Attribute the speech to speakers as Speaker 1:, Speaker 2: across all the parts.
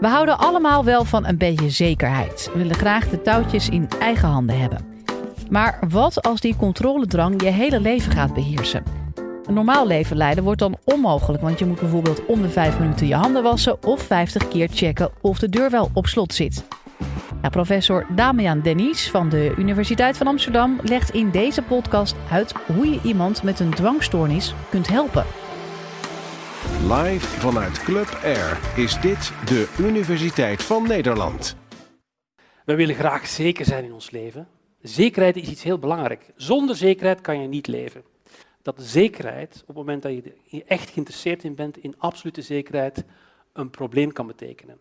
Speaker 1: We houden allemaal wel van een beetje zekerheid. We willen graag de touwtjes in eigen handen hebben. Maar wat als die controledrang je hele leven gaat beheersen? Een normaal leven leiden wordt dan onmogelijk, want je moet bijvoorbeeld om de vijf minuten je handen wassen of 50 keer checken of de deur wel op slot zit. Professor Damian Denis van de Universiteit van Amsterdam legt in deze podcast uit hoe je iemand met een dwangstoornis kunt helpen.
Speaker 2: Live vanuit Club Air is dit de Universiteit van Nederland.
Speaker 3: We willen graag zeker zijn in ons leven. Zekerheid is iets heel belangrijk. Zonder zekerheid kan je niet leven. Dat zekerheid, op het moment dat je echt geïnteresseerd in bent, in absolute zekerheid, een probleem kan betekenen.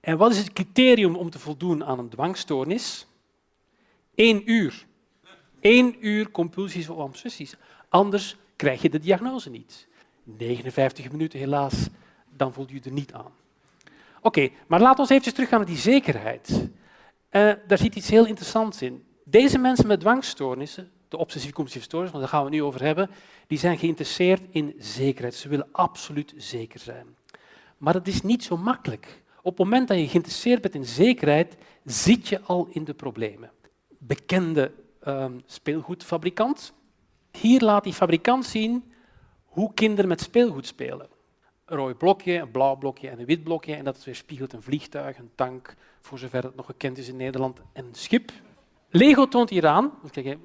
Speaker 3: En wat is het criterium om te voldoen aan een dwangstoornis? Eén uur. Eén uur compulsies of obsessies. Anders krijg je de diagnose niet. 59 minuten helaas, dan voel je er niet aan. Oké, maar laten we even teruggaan naar die zekerheid. Uh, daar zit iets heel interessants in. Deze mensen met dwangstoornissen, de obsessief-compulsieve stoornis, want daar gaan we nu over hebben, die zijn geïnteresseerd in zekerheid. Ze willen absoluut zeker zijn. Maar dat is niet zo makkelijk. Op het moment dat je geïnteresseerd bent in zekerheid, zit je al in de problemen. Bekende uh, speelgoedfabrikant. Hier laat die fabrikant zien hoe kinderen met speelgoed spelen. Een rood blokje, een blauw blokje en een wit blokje. En dat weerspiegelt een vliegtuig, een tank, voor zover het nog gekend is in Nederland, en een schip. Lego toont hier aan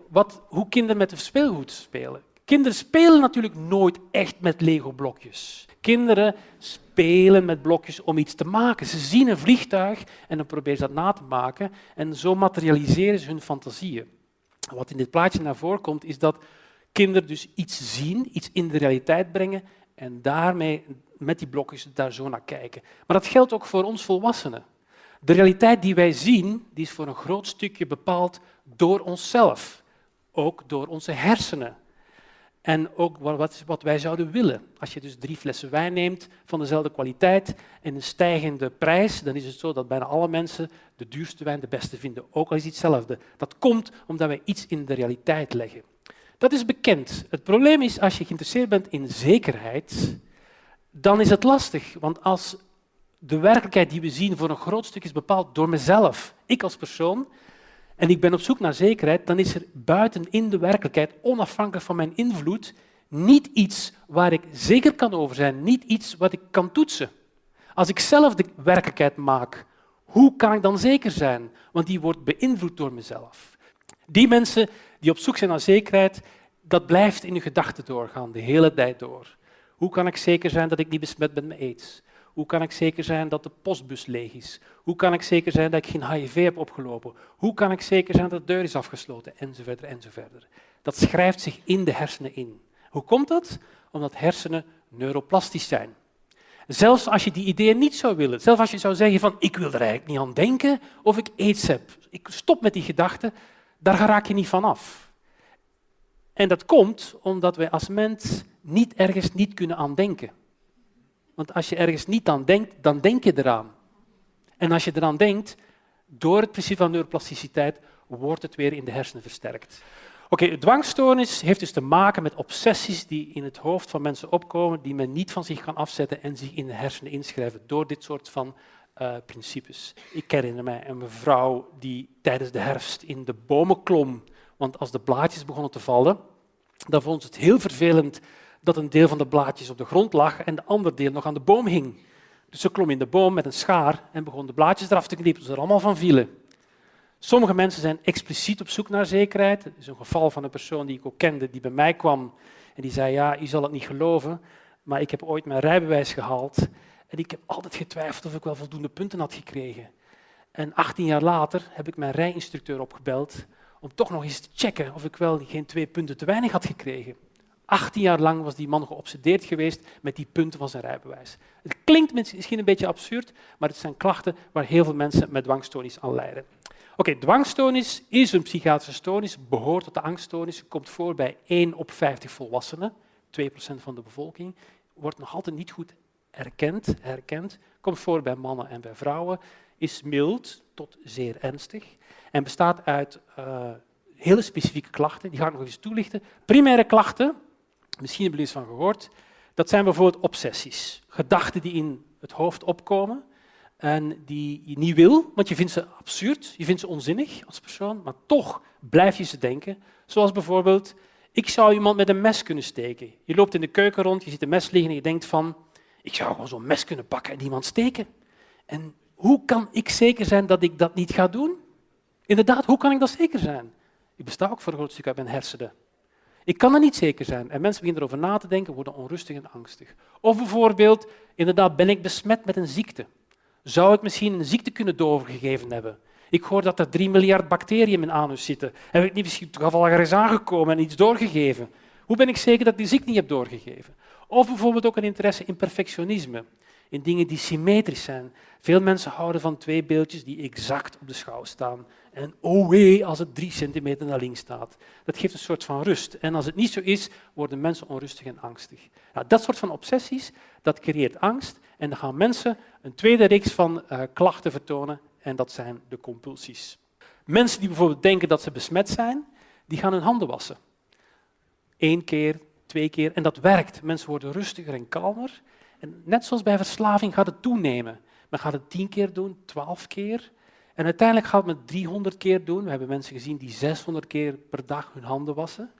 Speaker 3: wat, hoe kinderen met speelgoed spelen. Kinderen spelen natuurlijk nooit echt met Lego-blokjes. Kinderen spelen met blokjes om iets te maken. Ze zien een vliegtuig en dan proberen ze dat na te maken. En zo materialiseren ze hun fantasieën. Wat in dit plaatje naar voren komt, is dat kinderen dus iets zien, iets in de realiteit brengen en daarmee met die blokjes daar zo naar kijken. Maar dat geldt ook voor ons volwassenen. De realiteit die wij zien, die is voor een groot stukje bepaald door onszelf, ook door onze hersenen. En ook wat, wij zouden willen. Als je dus drie flessen wijn neemt van dezelfde kwaliteit en een stijgende prijs, dan is het zo dat bijna alle mensen de duurste wijn de beste vinden, ook al is het hetzelfde. Dat komt omdat wij iets in de realiteit leggen. Dat is bekend. Het probleem is, als je geïnteresseerd bent in zekerheid, dan is het lastig. Want als de werkelijkheid die we zien voor een groot stuk is bepaald door mezelf, ik als persoon, en ik ben op zoek naar zekerheid, dan is er buiten in de werkelijkheid, onafhankelijk van mijn invloed, niet iets waar ik zeker kan over zijn, niet iets wat ik kan toetsen. Als ik zelf de werkelijkheid maak, hoe kan ik dan zeker zijn? Want die wordt beïnvloed door mezelf. Die mensen die op zoek zijn naar zekerheid, dat blijft in je gedachten doorgaan, de hele tijd door. Hoe kan ik zeker zijn dat ik niet besmet ben met aids? Hoe kan ik zeker zijn dat de postbus leeg is? Hoe kan ik zeker zijn dat ik geen HIV heb opgelopen? Hoe kan ik zeker zijn dat de deur is afgesloten? Enzovoort, enzovoort. Dat schrijft zich in de hersenen in. Hoe komt dat? Omdat hersenen neuroplastisch zijn. Zelfs als je die ideeën niet zou willen, zelfs als je zou zeggen van ik wil er eigenlijk niet aan denken of ik aids heb, ik stop met die gedachten, daar raak je niet van af. En dat komt omdat wij als mens niet ergens niet kunnen aan denken. Want als je ergens niet aan denkt, dan denk je eraan. En als je eraan denkt, door het principe van neuroplasticiteit, wordt het weer in de hersenen versterkt. Oké, dwangstoornis heeft dus te maken met obsessies die in het hoofd van mensen opkomen, die men niet van zich kan afzetten en zich in de hersenen inschrijven door dit soort van uh, principes. Ik herinner mij een mevrouw die tijdens de herfst in de bomen klom, want als de blaadjes begonnen te vallen, dan vond ze het heel vervelend dat een deel van de blaadjes op de grond lag en de andere deel nog aan de boom hing. Dus ze klom in de boom met een schaar en begon de blaadjes eraf te knippen, zodat ze er allemaal van vielen. Sommige mensen zijn expliciet op zoek naar zekerheid. Er is een geval van een persoon die ik ook kende, die bij mij kwam en die zei, ja, u zal het niet geloven, maar ik heb ooit mijn rijbewijs gehaald en ik heb altijd getwijfeld of ik wel voldoende punten had gekregen. En 18 jaar later heb ik mijn rijinstructeur opgebeld om toch nog eens te checken of ik wel geen twee punten te weinig had gekregen. 18 jaar lang was die man geobsedeerd geweest met die punten van zijn rijbewijs. Het klinkt misschien een beetje absurd, maar het zijn klachten waar heel veel mensen met dwangstoornis aan lijden. Oké, dwangstoornis is een psychiatrische stoornis, behoort tot de angststoornis, komt voor bij 1 op 50 volwassenen, 2% van de bevolking, wordt nog altijd niet goed erkend, herkend, komt voor bij mannen en bij vrouwen, is mild tot zeer ernstig en bestaat uit uh, hele specifieke klachten. Die ga ik nog eens toelichten. Primaire klachten, misschien hebben jullie eens van gehoord, dat zijn bijvoorbeeld obsessies. Gedachten die in het hoofd opkomen, en die je niet wil, want je vindt ze absurd, je vindt ze onzinnig als persoon, maar toch blijf je ze denken. Zoals bijvoorbeeld, ik zou iemand met een mes kunnen steken. Je loopt in de keuken rond, je ziet een mes liggen en je denkt van, ik zou gewoon zo'n mes kunnen pakken en iemand steken. En hoe kan ik zeker zijn dat ik dat niet ga doen? Inderdaad, hoe kan ik dat zeker zijn? Ik besta ook voor een groot stuk uit mijn hersenen. Ik kan er niet zeker zijn. En mensen beginnen erover na te denken, worden onrustig en angstig. Of bijvoorbeeld, inderdaad, ben ik besmet met een ziekte? Zou ik misschien een ziekte kunnen doorgegeven hebben? Ik hoor dat er 3 miljard bacteriën in mijn anus zitten. Heb ik niet misschien toevallig eens aangekomen en iets doorgegeven? Hoe ben ik zeker dat ik die ziekte niet heb doorgegeven? Of bijvoorbeeld ook een interesse in perfectionisme, in dingen die symmetrisch zijn. Veel mensen houden van twee beeldjes die exact op de schouw staan. En oh wee, als het drie centimeter naar links staat. Dat geeft een soort van rust. En als het niet zo is, worden mensen onrustig en angstig. Nou, dat soort van obsessies, dat creëert angst. En dan gaan mensen een tweede reeks van uh, klachten vertonen. En dat zijn de compulsies. Mensen die bijvoorbeeld denken dat ze besmet zijn, die gaan hun handen wassen. Eén keer, twee keer. En dat werkt. Mensen worden rustiger en kalmer. En net zoals bij verslaving gaat het toenemen. Men gaat het tien keer doen, twaalf keer. En uiteindelijk gaat het met 300 keer doen. We hebben mensen gezien die 600 keer per dag hun handen wassen.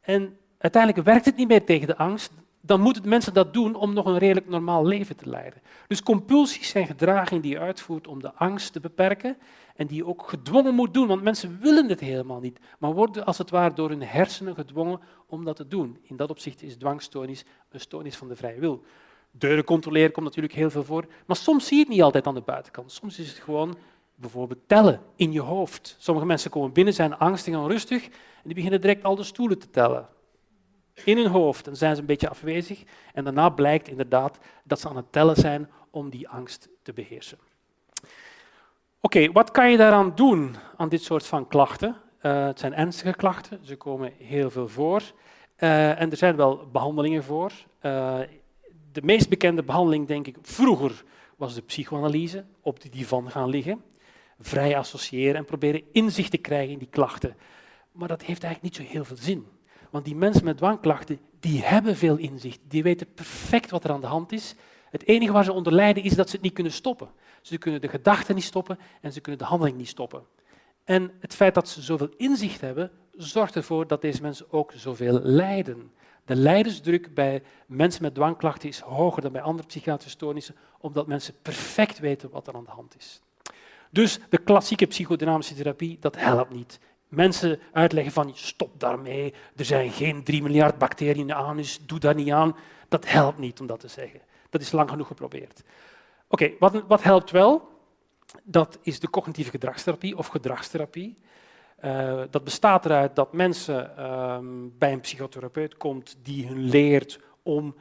Speaker 3: En uiteindelijk werkt het niet meer tegen de angst. Dan moeten mensen dat doen om nog een redelijk normaal leven te leiden. Dus compulsies zijn gedragingen die je uitvoert om de angst te beperken. En die je ook gedwongen moet doen, want mensen willen het helemaal niet. Maar worden als het ware door hun hersenen gedwongen om dat te doen. In dat opzicht is dwangstoornis een stoornis van de vrije wil. Deuren controleren komt natuurlijk heel veel voor. Maar soms zie je het niet altijd aan de buitenkant. Soms is het gewoon bijvoorbeeld tellen in je hoofd. Sommige mensen komen binnen, zijn angstig en onrustig en die beginnen direct al de stoelen te tellen. In hun hoofd. Dan zijn ze een beetje afwezig en daarna blijkt inderdaad dat ze aan het tellen zijn om die angst te beheersen. Oké, wat kan je daaraan doen aan dit soort van klachten? Uh, het zijn ernstige klachten, ze komen heel veel voor. Uh, en er zijn wel behandelingen voor. Uh, de meest bekende behandeling, denk ik, vroeger was de psychoanalyse, op de divan gaan liggen vrij associëren en proberen inzicht te krijgen in die klachten. Maar dat heeft eigenlijk niet zo heel veel zin. Want die mensen met dwangklachten, die hebben veel inzicht. Die weten perfect wat er aan de hand is. Het enige waar ze onder lijden is dat ze het niet kunnen stoppen. Ze kunnen de gedachten niet stoppen en ze kunnen de handeling niet stoppen. En het feit dat ze zoveel inzicht hebben, zorgt ervoor dat deze mensen ook zoveel lijden. De lijdensdruk bij mensen met dwangklachten is hoger dan bij andere psychiatrische stoornissen, omdat mensen perfect weten wat er aan de hand is. Dus de klassieke psychodynamische therapie, dat helpt niet. Mensen uitleggen van stop daarmee, er zijn geen 3 miljard bacteriën in de anus, doe daar niet aan. Dat helpt niet om dat te zeggen. Dat is lang genoeg geprobeerd. Oké, wat, wat, helpt wel? Dat is de cognitieve gedragstherapie of gedragstherapie. Uh, dat bestaat eruit dat mensen uh, bij een psychotherapeut komt die hun leert om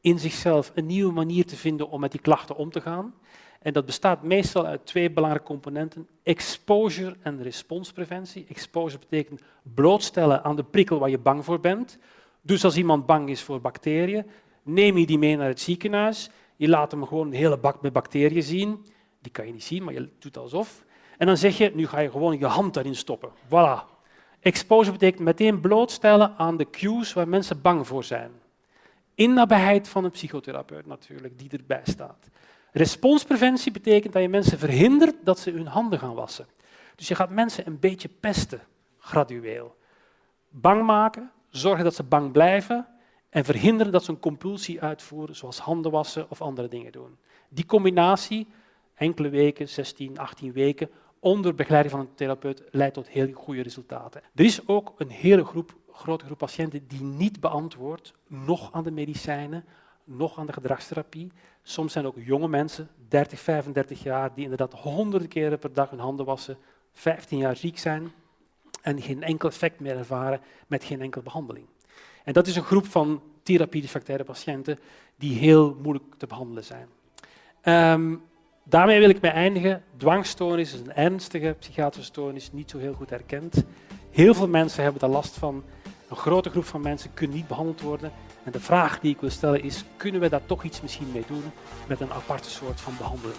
Speaker 3: in zichzelf een nieuwe manier te vinden om met die klachten om te gaan. En dat bestaat meestal uit twee belangrijke componenten: exposure en responspreventie. Exposure betekent blootstellen aan de prikkel waar je bang voor bent. Dus als iemand bang is voor bacteriën, neem je die mee naar het ziekenhuis. Je laat hem gewoon een hele bak met bacteriën zien. Die kan je niet zien, maar je doet alsof. En dan zeg je, nu ga je gewoon je hand daarin stoppen. Voilà. Exposure betekent meteen blootstellen aan de cues waar mensen bang voor zijn. In nabijheid van een psychotherapeut natuurlijk, die erbij staat. Responspreventie betekent dat je mensen verhindert dat ze hun handen gaan wassen. Dus je gaat mensen een beetje pesten, gradueel. Bang maken, zorgen dat ze bang blijven en verhinderen dat ze een compulsie uitvoeren, zoals handen wassen of andere dingen doen. Die combinatie, enkele weken, 16, 18 weken, onder begeleiding van een therapeut, leidt tot heel goede resultaten. Er is ook een hele groep, grote groep patiënten die niet beantwoordt, nog aan de medicijnen, nog aan de gedragstherapie. Soms zijn ook jonge mensen, 30, 35 jaar, die inderdaad honderden keren per dag hun handen wassen, 15 jaar ziek zijn en geen enkel effect meer ervaren met geen enkele behandeling. En dat is een groep van therapie-refractaire patiënten die heel moeilijk te behandelen zijn. Um, daarmee wil ik mij eindigen. Dwangstoornis is een ernstige psychiatrische stoornis, niet zo heel goed erkend. Heel veel mensen hebben daar last van. Een grote groep van mensen kunnen niet behandeld worden. En de vraag die ik wil stellen is, kunnen we daar toch iets misschien mee doen met een aparte soort van behandeling?